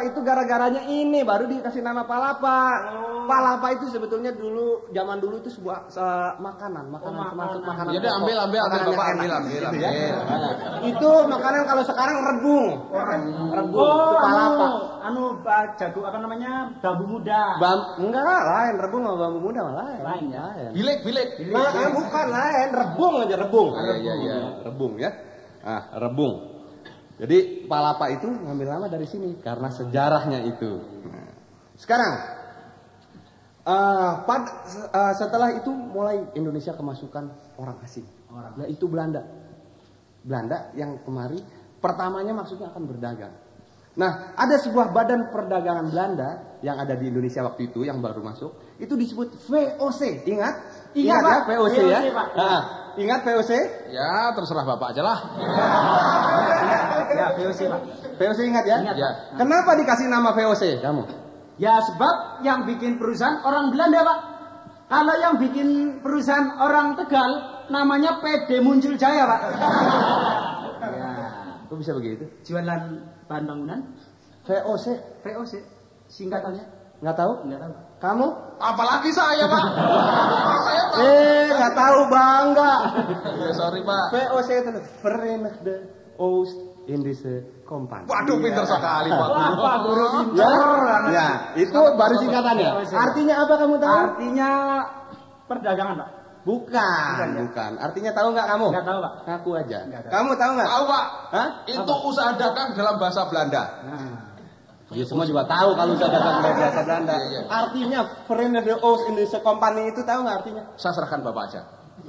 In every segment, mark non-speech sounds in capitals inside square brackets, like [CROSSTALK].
Palapa itu gara-garanya ini baru dikasih nama Palapa. Palapa itu sebetulnya dulu zaman dulu itu sebuah se- makanan, makanan termasuk makanan. Ya udah ambil ambil ambil Bapak ambil ambil Gitu ambil. ya. Itu makanan kalau sekarang rebung. Rebung Oh, itu palapa. anu, anu Pak jago apa namanya? Bambu muda. Bam, enggak lain rebung sama bambu muda malah lain. Lain ya? Lain. Bilik bilik. Nah, ah, bukan lain, rebung aja rebung. Iya, iya, iya. Rebung ya. Ah, rebung. Jadi palapa itu ngambil nama dari sini karena sejarahnya itu. Nah, Sekarang eh, pad- eh, setelah itu mulai Indonesia kemasukan orang asing. Nah, itu Belanda. Belanda yang kemari pertamanya maksudnya akan berdagang. Nah, ada sebuah badan perdagangan Belanda yang ada di Indonesia waktu itu yang baru masuk, itu disebut VOC. Ingat? Ingat, ya Pak. VOC, ya? VOC, Pak. Ah, ingat VOC? Ya terserah Bapak aja lah. [LAUGHS] Ya, VOC, Pak. VOC ingat ya? Ingat, Ya. Pak. Kenapa dikasih nama VOC kamu? Ya sebab yang bikin perusahaan orang Belanda pak. Kalau yang bikin perusahaan orang Tegal namanya PD Muncul Jaya pak. ya, Kok bisa begitu? jualan bahan bangunan VOC VOC singkatannya nggak tahu? enggak tahu. Kamu? Apalagi saya Pak. saya Pak. Eh, nggak tahu bangga. Ya sorry Pak. VOC itu Verenigde Oost Indische Company. Waduh pinter sekali Pak. Pak guru Ya, ya, itu baru singkatannya. Artinya apa kamu tahu? Artinya perdagangan pak. Bukan, bukan. Artinya tahu nggak kamu? Nggak tahu, Pak. Ngaku aja. Nggak tahu. Kamu tahu nggak? Tahu Pak. Hah? Itu usaha dagang dalam bahasa Belanda. Nah, Ya semua juga tahu kalau usaha dagang dari bahasa Belanda. Iya, iya. Artinya Verenigde Oost Indische Company itu tahu nggak artinya? Saya serahkan Bapak aja.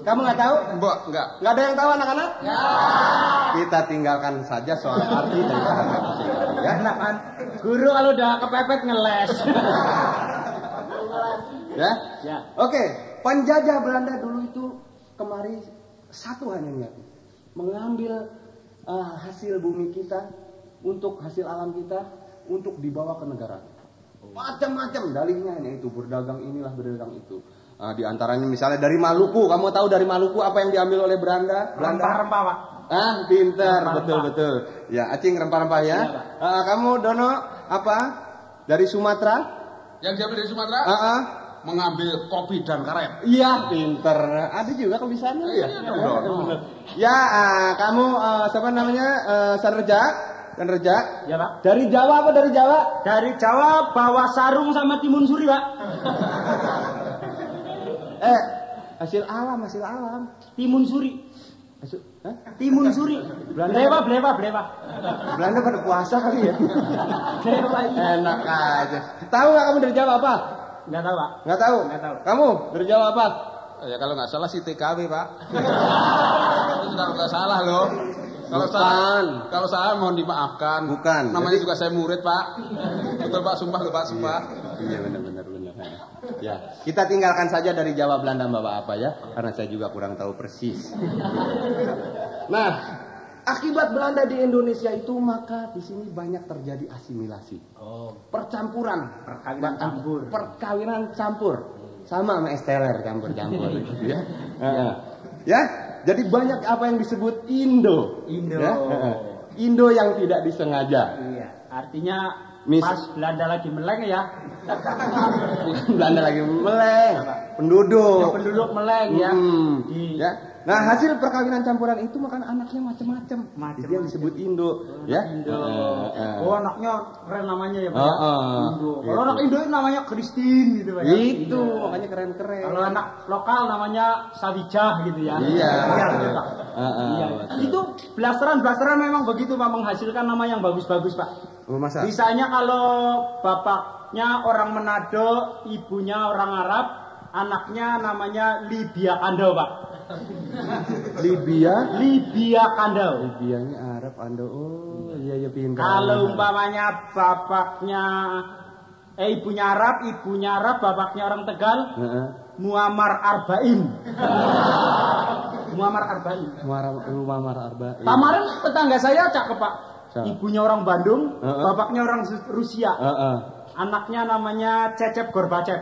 Kamu nggak tahu? Mbak, enggak. Nggak ada yang tahu anak-anak? Kita tinggalkan saja soal arti dari kata ya. enak kan? Guru kalau udah kepepet ngeles. Ya. ya. Oke, penjajah Belanda dulu itu kemari satu hanya niatnya, mengambil uh, hasil bumi kita untuk hasil alam kita untuk dibawa ke negara. Macam-macam dalihnya hanya itu berdagang inilah berdagang itu. Ah, di antaranya misalnya dari Maluku, kamu tahu dari Maluku apa yang diambil oleh Belanda? Belanda. Rempah-rempah pak. Ah, pintar, Rempah-rempah. betul betul. Ya, acing rempah-rempah ya. Iya, Pak. Ah, kamu Dono apa? Dari Sumatera? Yang diambil dari Sumatera Ah, ah. mengambil kopi dan karet. Iya, pinter. Ada juga kebisaannya. Iya, dong. bener. Ya, ah, kamu ah, siapa namanya? Uh, Sanreja, Sanreja. Ya pak. Dari Jawa apa dari Jawa? Dari Jawa bawa sarung sama timun suri pak. [LAUGHS] Eh, hasil alam, hasil alam. Timun suri. Hasil, Hah? Timun suri. Belanda. Blewa, blewa, blewa. Belanda pada puasa kali ya. Blewa iya. Enak aja. Tahu nggak kamu dari Jawa apa? Enggak tahu, Pak. Nggak tahu. Nggak tahu. Kamu dari Jawa apa? Ya kalau nggak salah si TKW Pak. Itu kalau nggak salah loh. Kalau saya, kalau saya mohon dimaafkan. Bukan. Namanya Jadi- juga saya murid Pak. Betul Pak, sumpah loh Pak, sumpah. Iya benar benar benar. Ya, kita tinggalkan saja dari Jawa Belanda Bapak apa ya, karena saya juga kurang tahu persis. Nah, akibat Belanda di Indonesia itu maka di sini banyak terjadi asimilasi. Oh, Percampuran, perkawinan campur. perkawinan campur. Sama sama esteller campur-campur [LAUGHS] ya. Ya, jadi banyak apa yang disebut Indo. Indo. Ya. Indo yang tidak disengaja. Iya, artinya Mis- pas Belanda lagi meleng ya, [LAUGHS] Belanda lagi meleng, penduduk. ya penduduk meleng ya. Hmm, Di ya. Nah hasil perkawinan campuran itu makan anaknya macam-macam. Itu yang disebut Indo, ya. Indo. Eh, eh. Oh anaknya keren namanya ya Pak. Oh, ya? oh, Indo. gitu. Kalau anak Indo namanya Christine gitu Pak. ya. Itu Iya. makanya keren-keren. Kalau anak lokal namanya Sawijah gitu ya. Iya. gitu. Ah, ah, Iya. betul. Itu blasteran-blasteran memang begitu Pak menghasilkan nama yang bagus-bagus Pak. Oh, masa? Misalnya kalau bapaknya orang Manado, ibunya orang Arab, anaknya namanya Libya Kandau Pak. Libya. Libya Kandau. Libyanya Arab, Ando. Oh, iya iya pintar. Kalau umpamanya bapaknya eh ibunya Arab, ibunya Arab, bapaknya orang Tegal, Heeh. Muammar Arba'in. Muammar Arba'in. Muaram rumah Mar Arba. Kemarin tetangga saya cakep Pak. Siapa? Ibunya orang Bandung, Heeh. bapaknya orang Rusia. Heeh. Anaknya namanya Cecep Gorbachev.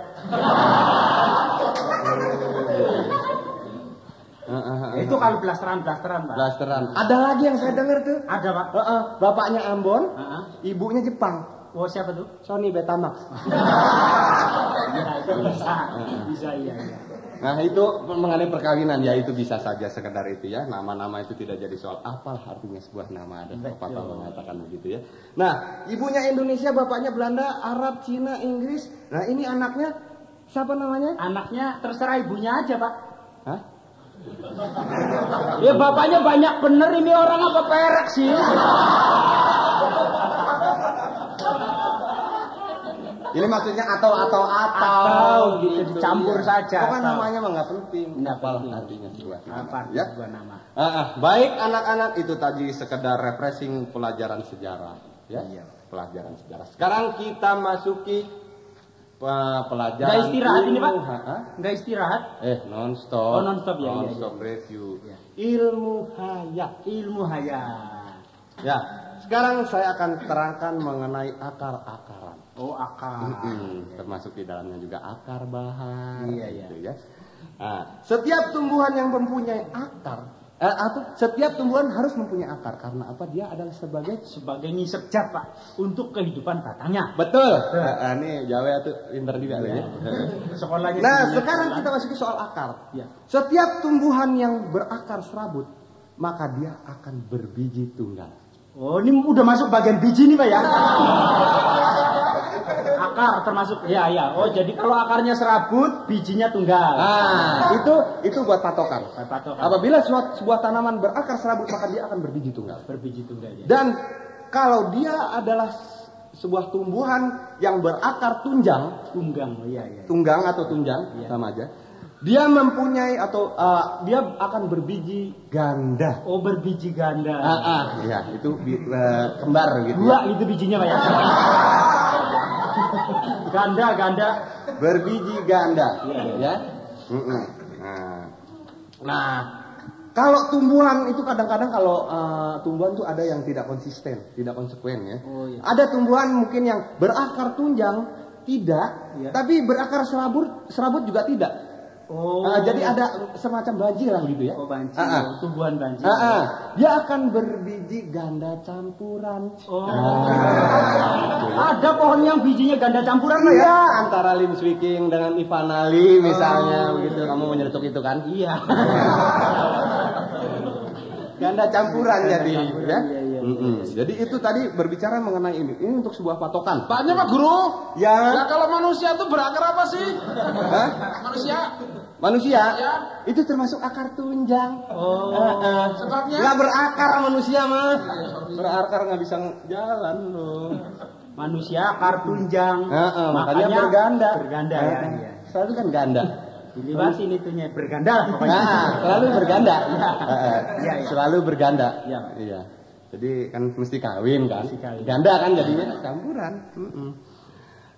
Heeh, heeh. Itu kalau blasteran-blasteran, Pak. Blasteran. Ada lagi yang saya dengar tuh. Ada, Pak. Heeh, bapaknya Ambon, Heeh. ibunya Jepang. Oh siapa tuh? Sony Betamax. Itu bisa. Bisa iya iya. Nah itu mengenai perkawinan ya itu bisa saja sekedar itu ya nama-nama itu tidak jadi soal apa artinya sebuah nama ada pepatah mengatakan begitu ya. Nah ibunya Indonesia bapaknya Belanda Arab Cina Inggris. Nah ini anaknya siapa namanya? Anaknya terserah ibunya aja pak. Hah? Ya bapaknya banyak bener ini orang apa perek sih? Ini maksudnya atau atau atau, Atau gitu, dicampur saja, Pokoknya atau. namanya mah nggak penting. Nggak penting. artinya nama. Apa ya? sebuah nama? Ah, ah. baik anak-anak itu tadi sekedar refreshing pelajaran sejarah ya. Iya. Pelajaran sejarah. Sekarang kita masuki uh, pelajaran Nggak istirahat ini, Pak? Enggak istirahat? Eh, non-stop. Oh, non-stop, ya, iya, Non-stop iya. review. Iya. Ilmu hayat. Ilmu hayat. Ya. Sekarang saya akan terangkan mengenai akar-akaran. Oh akal. Mm-mm, termasuk di dalamnya juga akar bahan Iya, iya. gitu ya. Nah, setiap tumbuhan yang mempunyai akar eh, atau setiap tumbuhan harus mempunyai akar karena apa? Dia adalah sebagai Sebagai ngisep jat pak untuk kehidupan batangnya. betul. Nah, ini Jawa tuh pinter juga tuh ya. Sekolahnya. Nah, sekarang sekolah. kita masuki soal akar. Ya. Setiap tumbuhan yang berakar serabut, maka dia akan berbiji tunggal. Oh ini udah masuk bagian biji nih pak ya? Akar termasuk ya ya. Oh jadi kalau akarnya serabut, bijinya tunggal. Nah, itu itu buat patokan. Patokan. Apabila suat- sebuah tanaman berakar serabut, maka dia akan berbiji tunggal. Berbiji tunggal ya. Dan kalau dia adalah sebuah tumbuhan yang berakar tunjang, Tunggang, oh iya iya. tunggang atau tunjang Iya. sama aja. Dia mempunyai atau uh, dia akan berbiji ganda. Oh berbiji ganda. Ah, ah, ya itu uh, kembar gitu. Dua Ya. itu bijinya pak ya. [LAUGHS] ganda ganda. Berbiji ganda, Iya, iya. ya. Mm-mm. Nah, nah, kalau tumbuhan itu kadang-kadang kalau uh, tumbuhan tuh ada yang tidak konsisten, tidak konsekuen ya. Oh, iya. Ada tumbuhan mungkin yang berakar tunjang tidak, Iya. tapi berakar serabut serabut juga tidak. Oh. Ah, jadi ada semacam banjiran gitu ya. Oh banci. Ah, ah. oh, tumbuhan banci. Ah, ah. Dia akan berbiji ganda campuran. Oh. Ah. Ada pohon yang bijinya ganda campuran ya? Iya, antara Lim Swiking dengan Ivan Ali misalnya begitu. Kamu menyeletuk itu kan? Iya. Ganda campuran jadi, campuran, ya. iya, iya, Mm-mm. Jadi itu tadi berbicara mengenai ini. Ini untuk sebuah patokan. Paknya Pak Guru. Ya. Ya kalau manusia tuh berakar apa sih? Hah? Manusia. Manusia Ya. itu termasuk akar tunjang. Oh. Eh, eh. Sebabnya? Nggak berakar manusia mah. Berakar nggak bisa jalan loh. Manusia akar tunjang. Eh, eh, makanya, berganda. Berganda Eh, ya. iya. Selalu kan ganda. Dilibatin itunya berganda pokoknya. Nah, selalu berganda. [LAUGHS] Iya. Iya. Selalu berganda. Iya. Iya. Jadi kan mesti kawin kan. Mesti kawin. Ganda kan jadinya campuran. Mm-mm.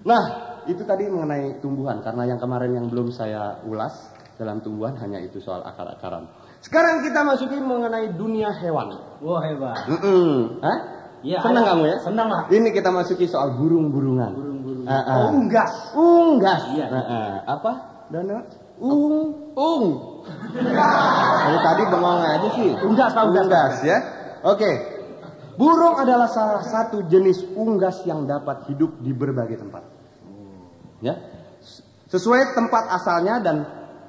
Nah, itu tadi mengenai tumbuhan karena yang kemarin yang belum saya ulas dalam tumbuhan hanya itu soal akar-akaran. Sekarang kita masuki mengenai dunia hewan. Wah hebat. Mm-mm. Hah? Iya, Senang kamu ya? Senang lah. Ini kita masuki soal burung-burungan. Burung-burung. Ah, ah. Oh unggas. Unggas. Iya. Ah, ah. Apa? Dana? Ung. Ung. [LAUGHS] Dari tadi bengong aja sih. Unggas, Pak, unggas. Unggas ya. Oke. Burung adalah salah satu jenis unggas yang dapat hidup di berbagai tempat. Ya. Sesuai tempat asalnya dan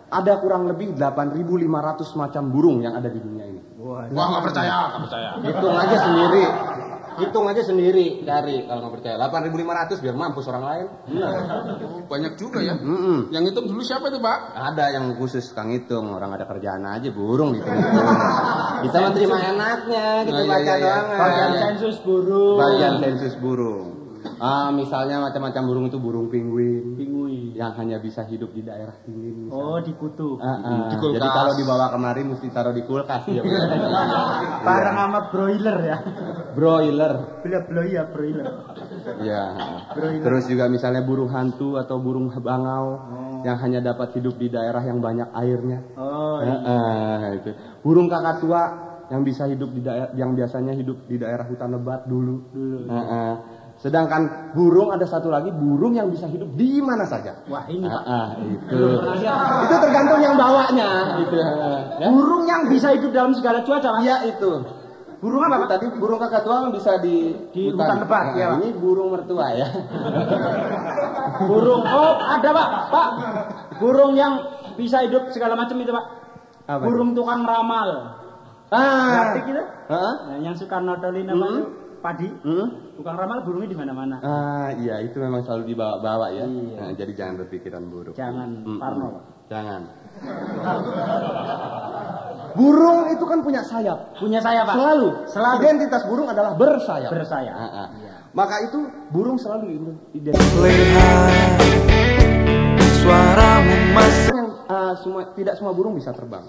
ada kurang lebih 8.500 macam burung yang ada di dunia ini. Wah. Nggak percaya, nggak percaya. Hitung aja sendiri. Hitung aja sendiri cari kalau nggak percaya. 8.500 biar mampus orang lain. Banyak juga ya. Mm-mm. Yang itu dulu siapa itu Pak? Ada yang khusus kang hitung, orang ada kerjaan aja burung gitu. Kita mah terima enaknya, kita iya, baca iya, iya. doang. Bagian sensus burung. Bagian sensus burung. Ah, misalnya macam-macam burung itu burung penguin Pingui. yang hanya bisa hidup di daerah dingin. misalnya. Oh di kutu. Ah, ah. Di kulkas. Jadi kalau dibawa kemari mesti taruh di kulkas ya. [LAUGHS] Bareng sama broiler ya. Broiler. Bela bela ya broiler. Ya. Broiler. Terus juga misalnya burung hantu atau burung bangau yang hanya dapat hidup di daerah yang banyak airnya. Oh Eh, eh, itu. Burung kakak tua yang bisa hidup di daerah yang biasanya hidup di daerah hutan lebat dulu. Dulu. Eh, eh. Sedangkan burung ada satu lagi burung yang bisa hidup di mana saja. Wah ini Ah, pak. ah, itu. Itu tergantung yang bawanya gitu. Ya. Burung yang bisa hidup dalam segala cuaca pak. Iya itu. Burung apa, Itu? Tadi burung kakatuang bisa di Di hutan lebat, Nah, ya, Pak. Ini burung mertua ya. Burung. Oh, ada Pak. Pak. Burung yang bisa hidup segala macam itu Pak. Apa Burung tukang ramal. ah. Ngerti gitu? Hah? Nah, yang suka nodolin apa Hmm. itu? Padi. Hmm? Tukang ramal burungnya di mana-mana. Ah, iya itu memang selalu dibawa-bawa ya. Iya. Nah, jadi jangan berpikiran buruk. Jangan Mm-mm. parno, Pak. Jangan. [LAUGHS] burung itu kan punya sayap. Punya saya Pak. Selalu. Selalu. Identitas burung adalah bersayap. Bersayap. Ah, ah. Iya. Maka itu burung selalu identitas. Suaramu masih yang uh, semua tidak semua burung bisa terbang.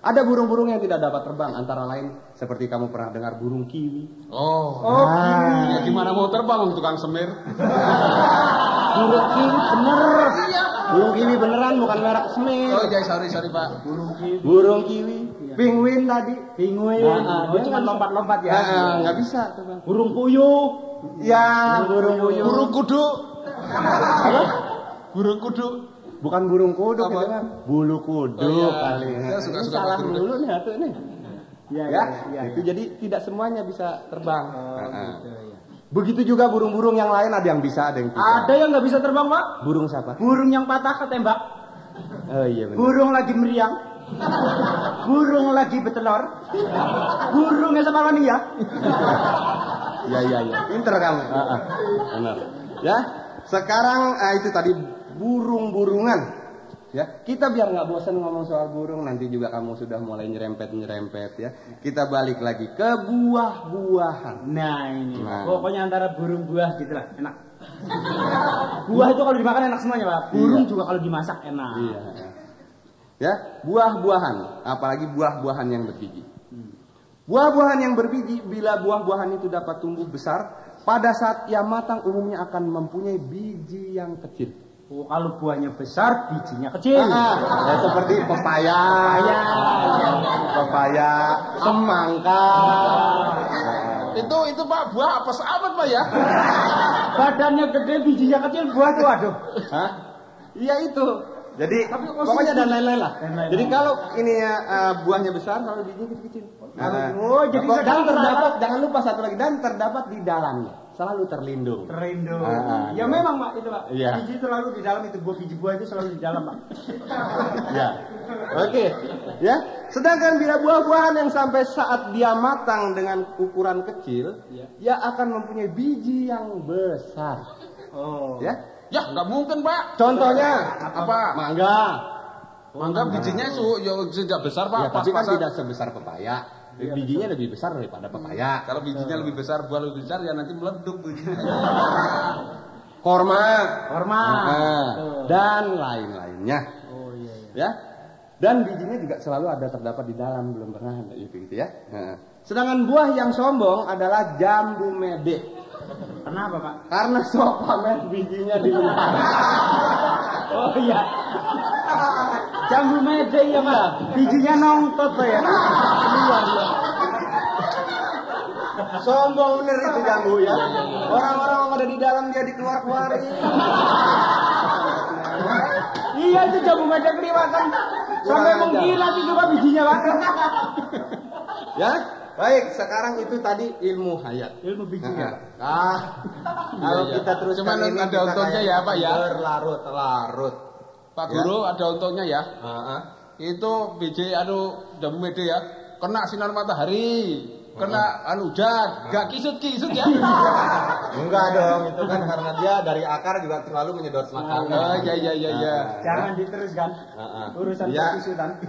Ada burung-burung yang tidak dapat terbang, antara lain seperti kamu pernah dengar burung kiwi. Oh. Oh, Ah. Ya gimana mau terbang tukang semir? [LAUGHS] Burung kiwi bener. Burung kiwi beneran bukan merek semir. Oh iya sorry sorry pak. burung kiwi. Burung kiwi, penguin tadi. Penguin. Ah, ah, oh, dia cuma bisa. lompat-lompat ya. Ah, ah, nggak bisa terbang. Burung puyuh. Ya, burung puyuh. Burung kudu. apa? Burung kudu. Bukan burung kuduk Apa? mah bulu kuduk Oh, iya. kali. Saya suka-suka Ini salah dulu nih atuh nih. Iya, Ya, iya, iya. itu jadi tidak semuanya bisa terbang. Oh, Ah, ah. gitu, ya. Begitu juga burung-burung yang lain ada yang bisa, ada yang tidak. Ada yang nggak bisa terbang, Pak? Burung siapa? Burung yang patah ketembak. Oh iya benar. Burung lagi meriang. Burung lagi betelor. Burungnya sama ya. Iya iya iya. Pinter kamu. Ah, ah. Benar. Ya. Sekarang ah, itu tadi burung-burungan. Ya, kita biar nggak bosan ngomong soal burung, nanti juga kamu sudah mulai nyerempet-nyerempet ya. Kita balik lagi ke buah-buahan. Nah ini, Nah. pokoknya antara burung buah gitulah, enak. [LAUGHS] buah itu kalau dimakan enak semuanya pak. Burung Iya. juga kalau dimasak enak. Iya. ya. Ya, buah-buahan, apalagi buah-buahan yang berbiji. Buah-buahan yang berbiji bila buah-buahan itu dapat tumbuh besar, pada saat ia matang umumnya akan mempunyai biji yang kecil. Oh, kalau buahnya besar, bijinya kecil. Ah, ya, seperti pepaya, pepaya, semangka. Itu itu pak buah apa sahabat pak ya? Badannya gede, bijinya kecil, buah tuh aduh. Hah? Iya itu. Jadi Tapi pokoknya dan lain-lain lah. Dan lain-lain. Jadi kalau ini ya eh, buahnya besar, kalau bijinya kecil-kecil. Nah, Oh, jadi dan sedang terdapat jangan lupa satu lagi dan terdapat di dalamnya selalu terlindung. Terlindung. Ah, ah, ya iya. memang pak itu pak. Iya. Biji selalu di dalam itu buah biji buah itu selalu di dalam pak. [LAUGHS] ya. Oke, ya. Sedangkan bila buah-buahan yang sampai saat dia matang dengan ukuran kecil, Ya. ia akan mempunyai biji yang besar. Oh. Ya. Ya nggak mungkin pak. Contohnya Apa? Mangga. Mangga bijinya su ya besar pak. Ya, tapi kan tidak sebesar pepaya. Bijinya lebih besar daripada pepaya. Kalau bijinya lebih besar, buah lebih besar ya nanti meleduk bijinya. [LAUGHS] Korma. Korma. Nah, dan lain-lainnya. Oh iya iya. Ya. Dan bijinya juga selalu ada terdapat di dalam, belum pernah ada itu gitu ya. Nah. Sedangkan buah yang sombong adalah jambu mede. Kenapa pak? Karena sok pamer bijinya di luar. Oh iya. Jambu mede ya pak. Bijinya nongtot ya. Keluar ya. Sombong bener itu jambu ya. Orang-orang yang ada di dalam dia dikeluar-keluarin. Iya itu jambu mede kelihatan. Sampai mengkilat itu pak bijinya pak. Ya, baik. Sekarang itu tadi ilmu hayat. Ilmu bijinya. Ah, kalau Iya, iya. kita teruskan Cuman ini ada untungnya ya, Pak, ya. Berlarut-larut. Pak Ya. Guru ada untungnya ya. Ah. Itu biji anu jambu mede ya. Kena sinar matahari. Kena anu hujan, gak kisut-kisut ya. [LAUGHS] Enggak dong, itu kan karena dia dari akar juga terlalu menyedot makanan. Oh iya iya iya iya. Jangan diteruskan. Ah, ah. Urusan Ya. persusutan. [LAUGHS]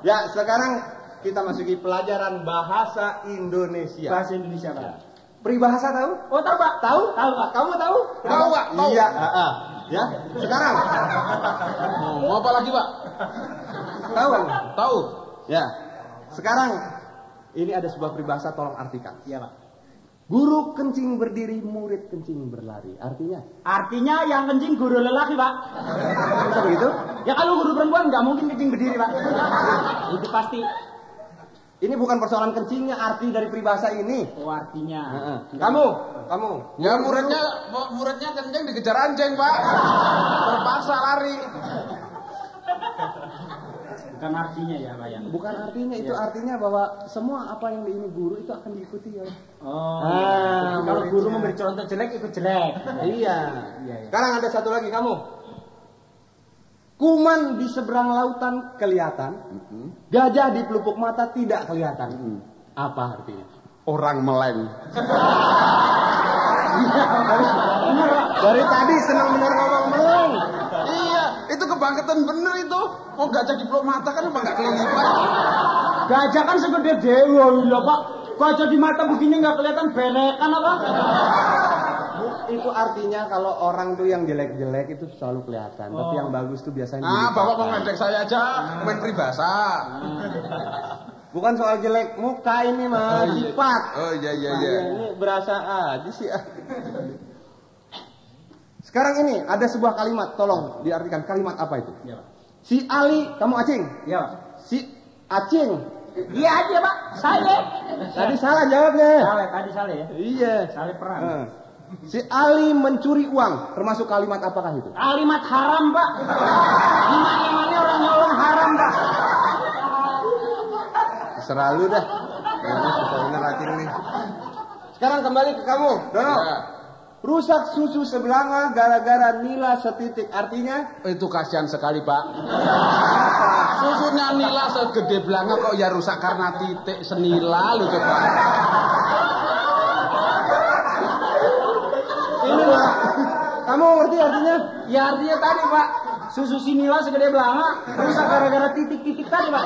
Ya, sekarang kita masuki pelajaran bahasa Indonesia. Bahasa Indonesia pak. Peribahasa tahu? Oh tahu pak? Tahu? Tahu pak. Kamu tahu? Tahu, Pak, tahu. Iya, ah. Ya, sekarang Oh, mau apa lagi Pak? tahu? Tahu? Ya. Sekarang ini ada sebuah peribahasa tolong artikan. Iya pak. Guru kencing berdiri, murid kencing berlari. Artinya? Artinya yang kencing guru lelaki pak. Bisa begitu? Ya kalau guru perempuan nggak mungkin kencing berdiri pak. Itu pasti. Ini bukan persoalan kencingnya, arti dari peribahasa ini. Oh artinya. Heeh. Kamu, kamu. Ya muridnya muridnya kenceng dikejar anjing Pak. Terpaksa lari. Bukan artinya ya, Pak ya. Bukan artinya itu Iya. artinya bahwa semua apa yang ini guru itu akan diikuti oleh Oh. Ah, iya. Kalau muridnya. guru memberi contoh jelek ikut jelek. Iya. Iya, iya. Sekarang ada satu lagi kamu. Kuman di seberang lautan kelihatan, gajah di pelupuk mata tidak kelihatan. Apa artinya? Orang meleng. [LAUGHS] Dari tadi senang benar ngomong meleng. Iya, itu kebangkitan bener itu. Oh gajah di peluk mata kan apa nggak kelilipan? Gajah kan segede dewa lho, Pak. Gajah di mata begini nggak kelihatan belekan apa? Itu artinya kalau orang tuh yang jelek-jelek itu selalu kelihatan, tapi Oh. yang bagus tuh biasanya Ah, bapak mau saya aja, main peribahasa. [LAUGHS] Bukan soal jelek muka ini mah, Oh, iya. sifat. Oh iya iya Iya, iya. ini berasa aja sih. ah. Sekarang ini ada sebuah kalimat, tolong diartikan kalimat apa itu? Iya, Pak. Si Ali, kamu acing. Iya, Pak. Si acing. Iya aja, Pak. Saya. Tadi salah jawabnya. Salah, tadi salah ya. Iya. Salah perang. Eh. Si Ali mencuri uang, termasuk kalimat apakah itu? Kalimat haram, Pak. Di mana-mana orang nyolong haram, Pak. Terserah lu dah. Susah bener nih. Sekarang kembali ke kamu, Dono. Ya. Rusak susu sebelanga gara-gara nila setitik. Artinya Itu kasihan sekali pak. Susunya nila segede belanga kok ya rusak karena titik senila lu coba. Ini lah. Kamu ngerti artinya? Ya artinya tadi, Pak. Susu sinila segede belanga, rusak gara-gara titik-titik tadi, Pak.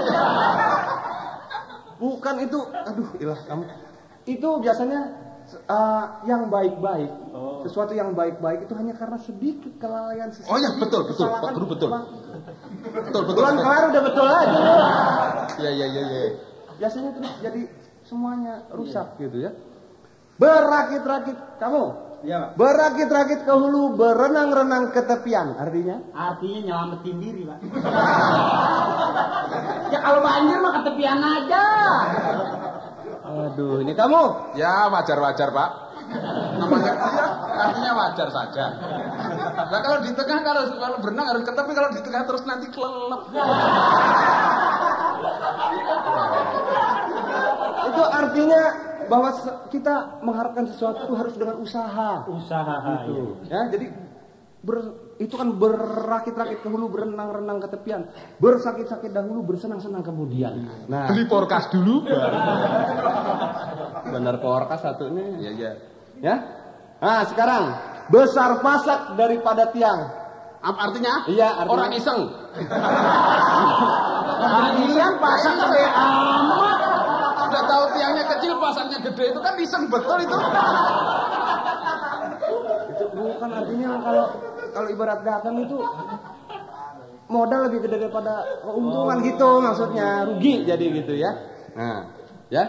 Bukan itu. Aduh, ilah kamu. Itu biasanya eh, yang baik-baik. Oh. Sesuatu yang baik-baik itu hanya karena sedikit kelalaian sesuatu. Oh ya betul betul Pak Guru betul. Betul betul. Bulan kemarin udah betul aja. Ya ya ya ya. Biasanya terus jadi semuanya rusak gitu ya. Berakit-rakit kamu. Iya, Pak. Berakit-rakit ke hulu, berenang-renang ke tepian. Artinya? Artinya nyelamatin diri, Pak. [LAUGHS] ya kalau banjir mah ketepian aja. Aduh, ini kamu. Ya wajar wajar pak. Namanya ya, artinya wajar saja. Nah kalau di tengah kalau kalau berenang harus ke tepi kalau di tengah terus nanti kelelep. Itu artinya bahwa kita mengharapkan sesuatu itu harus dengan usaha. Usaha. Gitu. Ya, jadi ber- itu kan berakit-rakit ke hulu, berenang-renang ke tepian, bersakit-sakit dahulu, bersenang-senang kemudian. Nah, Beli porkas dulu. [LAUGHS] benar porkas satunya. Iya iya. Ya. Nah, sekarang besar pasak daripada tiang. Apa artinya? Iya, artinya- Orang iseng. Kalian pasang gede amat. Udah tahu tiangnya kecil, pasangnya gede itu kan iseng betul itu. Itu bukan artinya kalau kalau ibarat dagang itu modal lebih gede daripada keuntungan gitu maksudnya rugi jadi gitu ya. Nah, ya.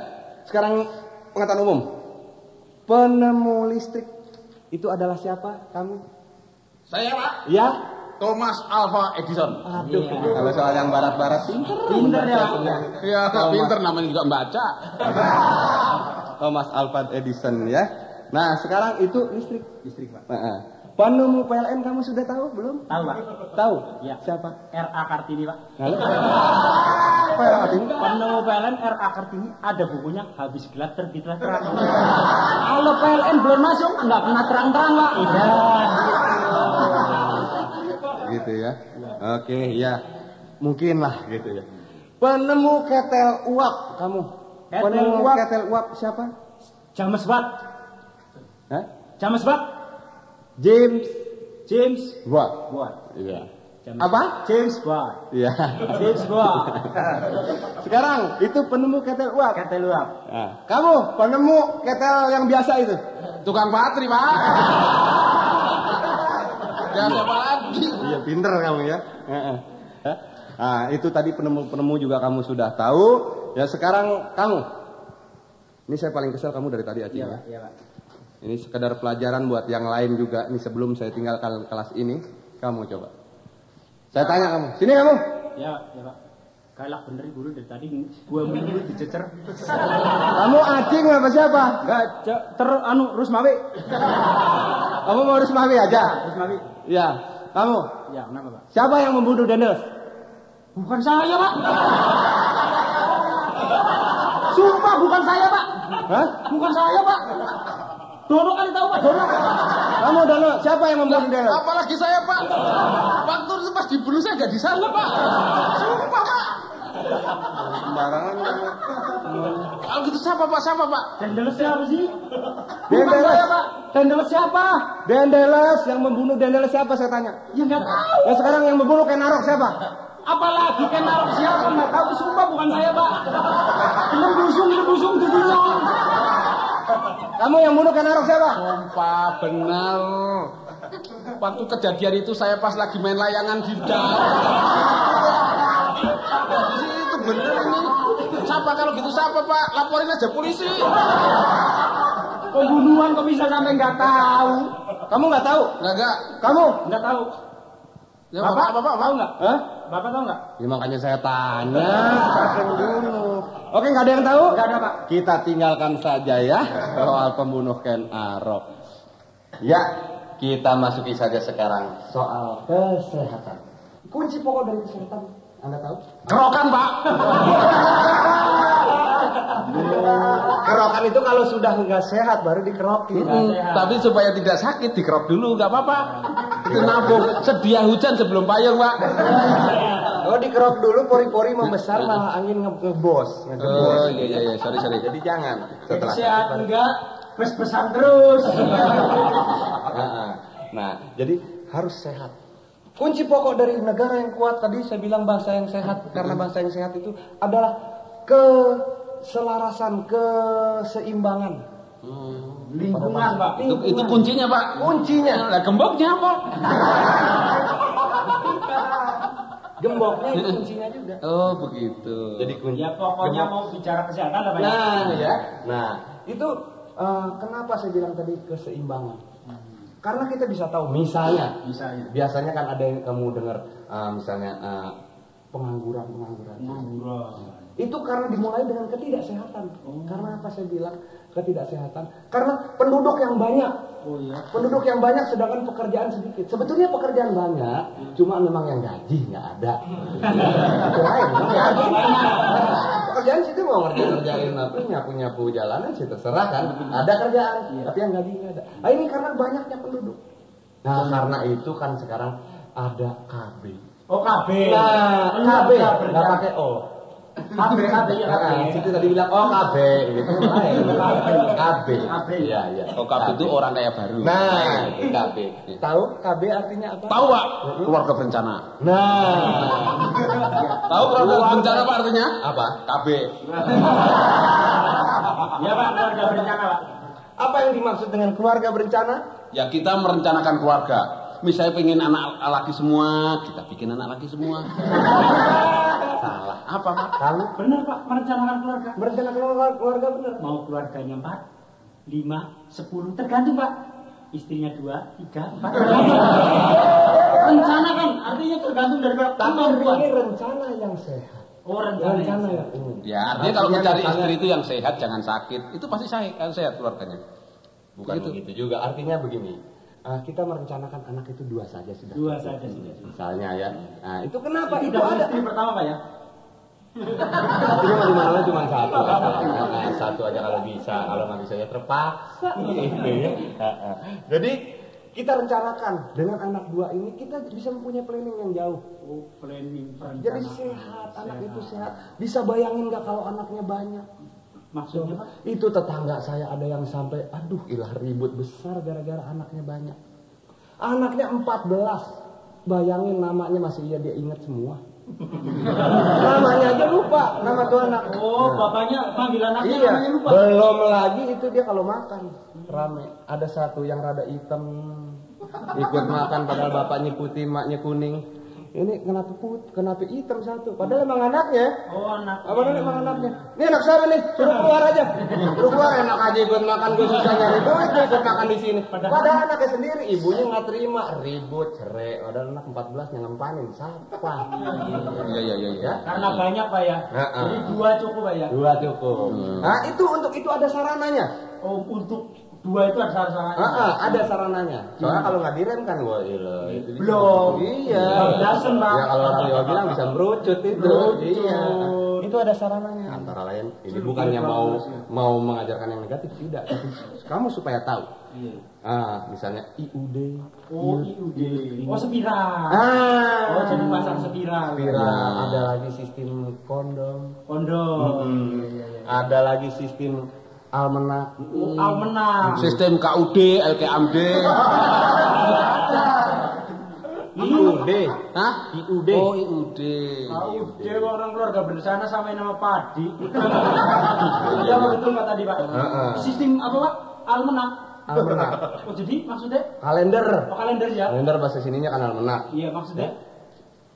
Sekarang pengetahuan umum. Penemu listrik itu adalah siapa? Kamu? Saya pak. Ya. Thomas Alva Edison. Aduh, kalau soal yang barat-barat pinter. Pinter ya, Pak. Ya pinter namanya juga baca. [LAUGHS] Thomas Alva Edison ya. Nah, sekarang itu listrik. Listrik, Pak. Nah, penemu PLN kamu sudah tahu belum? Tahu, Pak? Tahu? Iya. Siapa? RA Kartini, Pak. Ada ini? Penemu PLN RA Kartini ada bukunya habis gelap terbitlah terang. [LAUGHS] Kalau PLN belum masuk nggak pernah terang-terang, Pak. Iya. Gitu ya. Oke, ya. Mungkin lah gitu ya. Penemu ketel uap kamu. Ketel Penemu uap. ketel uap siapa? James Watt. Hah? James Watt. James James Watt. Watt. Iya. James- Apa? James Watt. Iya. James Watt. [LAUGHS] Sekarang itu penemu ketel uap. Kata lu apa? Nah, kamu penemu ketel yang biasa itu. Tukang patri pak. [LAUGHS] Ya siapa lagi? Iya, pinter kamu ya. Nah, itu tadi penemu-penemu juga kamu sudah tahu. Ya sekarang kamu. Ini saya paling kesel kamu dari tadi Acing Iya, ya. Iya, Pak. Ini sekedar pelajaran buat yang lain juga. Ini sebelum saya tinggalkan kelas ini, kamu coba. Saya tanya kamu, sini kamu. Iya, Pak. Iya, Pak. Galak bener guru dari tadi dua minggu dicecer. Kamu Acing apa siapa? Enggak, ter anu Rusmawi. Kamu mau Rismawi aja? Rusmawi. Iya. Kamu. Ya, kenapa, Pak? Siapa yang membunuh Daniels? Bukan saya, Pak. [LAUGHS] Sumpah bukan saya, Pak. Hah? Bukan saya, Pak. Dono kali tahu, Pak. Dono. Kamu Dono, siapa yang membunuh Delos? Apalagi saya pak. Waktu itu pas dibunuh saya nggak di sana pak. Sumpah pak. Sembarangan kamu. Kalau gitu siapa pak? Siapa pak? Dendeles siapa sih? Bukan Dendeles. saya, Pak. Dendeles siapa? Dendeles yang membunuh Dendeles siapa saya tanya? Ya nggak tahu. Ya sekarang yang membunuh Kenarok siapa? Apalagi naruh siapa nggak tahu. Sumpah bukan saya, Pak. Ini busung, ini busung, itu busung. Kamu yang bunuh Kenarok siapa? Sumpah benar. Waktu kejadian itu saya pas lagi main layangan di dalam. Di situ bener ini. Siapa kalau gitu siapa pak? Laporin aja polisi. Pembunuhan kok bisa sampai nggak tahu? Kamu nggak tahu? Enggak enggak. Kamu? Nggak tahu. Ya, Bapak, bapak, bapak, tahu nggak? Hah? Bapak tahu nggak? Ya makanya saya tanya. Bunuh? Oke, nggak ada yang tahu? Nggak ada, Pak. Kita tinggalkan saja ya soal pembunuh Ken Arok. Ya, kita masuki saja sekarang soal kesehatan. Kunci pokok dari kesehatan, Anda tahu? Kerokan pak. Kerokan itu kalau sudah nggak sehat baru dikerokin. Mm, Tapi supaya tidak sakit dikerok dulu, nggak apa-apa. Itu nabung. Sedia hujan sebelum payung pak. Kalau dikerok dulu pori-pori membesar malah angin nge- ngebos, ngegebos. Oh iya iya iya, sorry sorry. Jadi jangan setelah Sehat enggak? Bes-besan terus. [LAUGHS] Nah, nah, jadi harus sehat. Kunci pokok dari negara yang kuat tadi saya bilang bangsa yang sehat karena bangsa yang sehat itu adalah keselarasan, keseimbangan. Lingkungan, Pak. Itu, itu kuncinya pak. Kuncinya Lah gemboknya apa? [LAUGHS] gemboknya itu kuncinya juga. Oh begitu. Jadi kunci. Ya pokoknya gembok. mau bicara kesehatan ya? Nah, ya. Nah, itu eh, kenapa saya bilang tadi keseimbangan? Karena kita bisa tahu misalnya Misalnya. biasanya kan ada yang kamu dengar eh, misalnya eh, pengangguran pengangguran. Ngangguran. itu karena dimulai dengan ketidaksehatan. Karena apa saya bilang? Ketidaksehatan. Karena penduduk yang banyak. Oh iya. penduduk yang banyak sedangkan pekerjaan sedikit. Sebetulnya pekerjaan banyak cuma memang yang gaji nggak ada. [LAUGHS] Itu lain pekerjaan situ mau ngerjain ngerjain apa nyapu nyapu jalanan sih terserah kan. Ada kerjaan tapi yang gaji nggak ada. Nah ini karena banyaknya penduduk. Nah karena itu kan sekarang ada KB Oh KB. nah KB benar, nggak pakai O KB, KB ya KB. Situ tadi bilang oh KB gitu. KB. KB. Iya, iya. Oh KB itu orang kaya baru. Nah, KB. Tahu KB artinya apa? Tahu pak? Keluarga berencana. Nah, Tahu keluarga berencana apa artinya? apa? KB. Ya Pak, keluarga berencana Pak. Apa yang dimaksud dengan keluarga berencana? Ya kita merencanakan keluarga. Misalnya pengen anak laki semua, kita bikin anak laki semua. Salah. Apa pak? Tahu? Benar Pak, merencanakan keluarga. Berencana keluarga, keluarga bener. Mau keluarganya empat, lima, sepuluh, tergantung Pak. Istrinya dua, tiga, empat. Rencana kan, artinya tergantung dari Tapi kemampuan. ini rencana yang sehat. Oh rencana. Rencana yang yang ini. Ya artinya kalau mencari istri itu yang sehat, jangan sakit. Itu pasti sehat, sehat keluarganya. Bukan Begitu. begitu juga. Artinya begini. Eh, kita merencanakan anak itu dua saja sudah. Dua saja sudah. Misalnya ya. Nah, itu kenapa? Itu Itu ada. istri pertama Pak ya? Mah di mana cuma satu. Nah, satu aja kalau bisa, kalau nggak bisa ya terpaksa. Gitu ya. Jadi kita rencanakan dengan anak dua ini kita bisa mempunyai planning yang jauh. Oh planning. Jadi sehat, anak itu sehat. Bisa bayangin nggak kalau anaknya banyak? Maksudnya Pak? Itu tetangga saya ada yang sampai, aduh ilah ribut besar gara-gara anaknya banyak. Anaknya 14. Bayangin namanya masih iya dia ingat semua. [LAUGHS] namanya aja lupa, nama tuh anak. Oh, Nah. bapaknya panggil anaknya Iya, namanya lupa. belum lagi itu dia kalau makan rame. Ada satu yang rada hitam ikut makan padahal bapaknya putih, maknya kuning. Ini kenapa put, kenapa hitam satu? Padahal emang anaknya. Oh, anak. Apa nih emang anaknya? Ini anak siapa nih? Suruh keluar aja. Suruh keluar enak aja ikut makan gue susah nyari duit gue ikut makan di sini. Padahal anaknya sendiri ibunya nggak terima ribut cerai. Padahal anak 14 yang ngempanin siapa? Iya iya iya. iya. Karena banyak Pak ya. Jadi dua cukup Pak ya. Dua cukup. Nah itu untuk itu ada sarananya. Oh, untuk Dua itu ada sarananya. Ah, ah, ada sarananya. Soalnya kalau nggak direm kan wah iya itu. Belum. Iya. Dasen, Pak. Ya kalau Jawa bilang bisa merucut itu. Merucut. Iya. Itu ada sarananya. Antara lain ini bukannya mau mau mengajarkan yang negatif tidak, tapi kamu supaya tahu. Iya. Ah, misalnya IUD. Oh, IUD. Oh, spiral. Ah. Oh, jadi pasang spiral. Spiral. Ada lagi sistem kondom. Kondom. Hmm. Iya, iya. Ada lagi sistem almanak. Oh, almenang. Sistem KUD, LKMD. IUD. Hah? IUD. Oh, IUD. Dia orang keluarga berencana sama nama padi. Iya betul Pak tadi Pak. Heeh. Sistem apa Pak? Almenak. Almanak. Oh jadi maksudnya? Kalender. Oh kalender ya? Kalender bahasa sininya kan almanak. Iya maksudnya?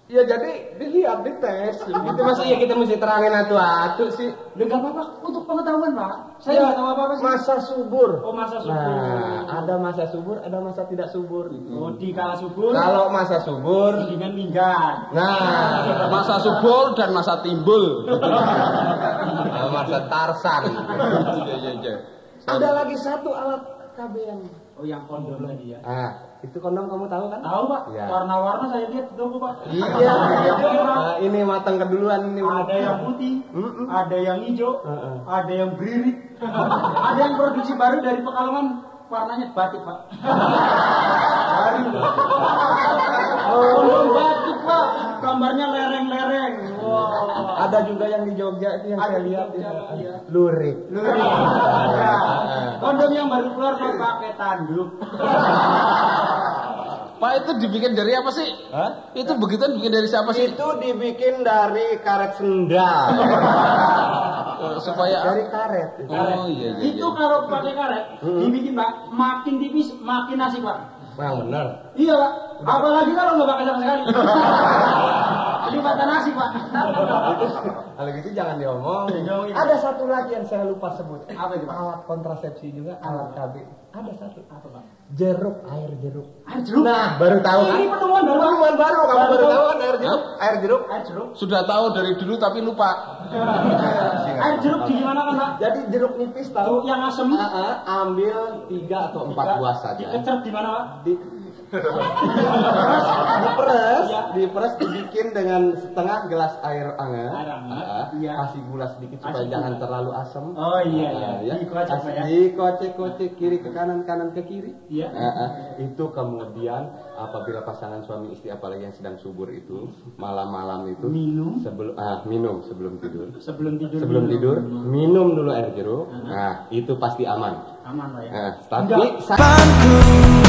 Ya jadi dilihat dites. Gitu masa ya kita mesti terangin atu-atu sih. Udah nggak apa-apa untuk pengetahuan Pak. Saya Ya, nggak tahu apa-apa sih. Masa subur. Oh masa subur. Nah, ada masa subur, ada masa tidak subur. Oh di kala subur. Kalau masa subur, dengan minggat. nah Masa subur dan masa timbul. masa Tarsan. Iya, iya, iya. Ada lagi satu alat KB yang Oh yang kondom tadi ya. Ah, itu kondom kamu tahu kan? Tahu Pak. Iya. Warna-warna saya lihat toko Pak. Iya. [LAUGHS] Nah, ini matang keduluan ini. Ada yang putih, Mm-mm. ada yang hijau, Heeh. ada yang beririk, [LAUGHS] ada yang produksi baru dari Pekalongan warnanya batik pak. Oh, [LAUGHS] batik pak, gambarnya lereng-lereng. Ada juga yang di Jogja itu yang Ada saya di lihat Jogja, ya. iya. Lurik. Lurik. Kondom yang baru keluar pak pakai tanduk. [LAUGHS] Pak itu dibikin dari apa sih? Hah? Itu begitu dibikin dari siapa sih? Itu dibikin dari karet sendal. Eh, [LAUGHS] supaya dari karet. Oh iya iya. Itu kalau pakai karet, dibikin pak, makin tipis makin asik pak. Yang benar. Iya pak, apalagi kalau nggak pakai sama sekali. [LAUGHS] Jadi mata nasi pak. Kalau gitu jangan. Diomongin. Ada satu lagi yang saya lupa sebut. Apa itu? Alat kontrasepsi juga, alat KB. Ada satu. Apa pak? Jeruk, air jeruk. Air jeruk. Nah, baru tahu kan? Ini penemuan baru. Penemuan baru, kamu Baru baru tahu. kan air jeruk? Air jeruk. Air jeruk. Sudah tahu dari dulu tapi lupa. [LAUGHS] Air jeruk di mana kan pak? Jadi jeruk nipis tahu? Yang asem. Ah, ah, ambil tiga atau empat buah saja. Dikecret di mana pak? Di diperes, Iya. diperes dibikin dengan setengah gelas air hangat. Air Ah, iya. Kasih gula sedikit supaya Kasih jangan gula. terlalu asam. Oh iya iya. Dikocok Kasih pak ya. Dikocek-kocek kiri ke kanan, kanan ke kiri. Iya. Ah, ah. Itu kemudian apabila pasangan suami istri apalagi yang sedang subur itu malam-malam itu Minum. sebelum ah minum sebelum tidur. Sebelum tidur. Sebelum minum. tidur minum dulu air jeruk. Nah, itu pasti aman. Aman pak ya. Nah, tapi Enggak.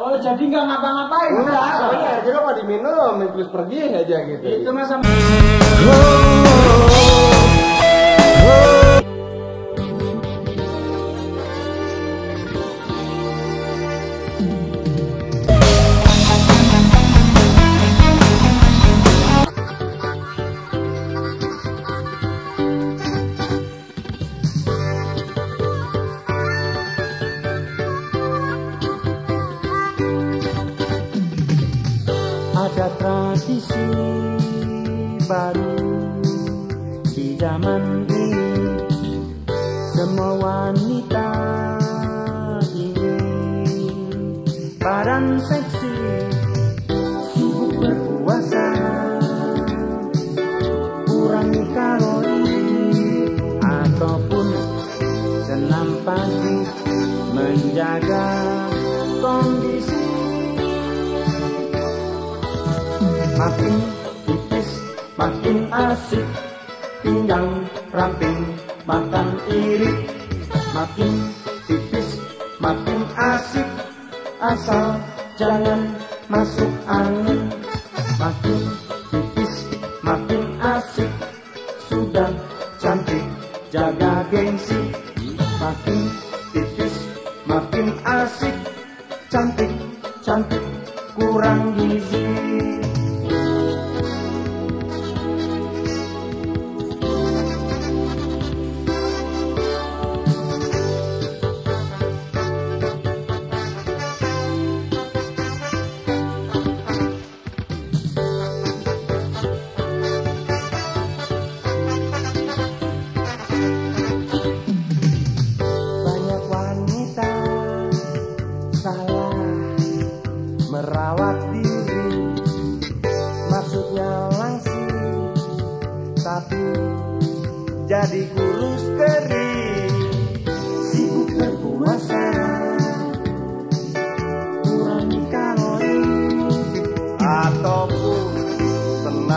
Oh jadi nggak ngapa-ngapain. Enggak, pokoknya air jeruk mau diminum, terus pergi aja gitu. Itu masa. Ada asal jangan masuk angin. Makin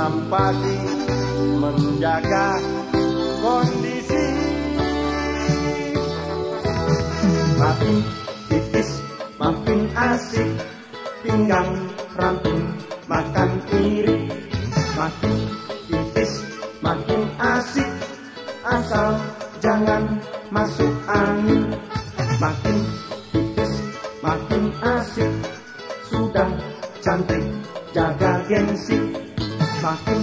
senam pagi menjaga kondisi. Makin tipis makin asik pinggang ramping makan irit makin tipis makin asik asal jangan masuk angin. Makin tipis makin asik sudah cantik jaga gengsi makin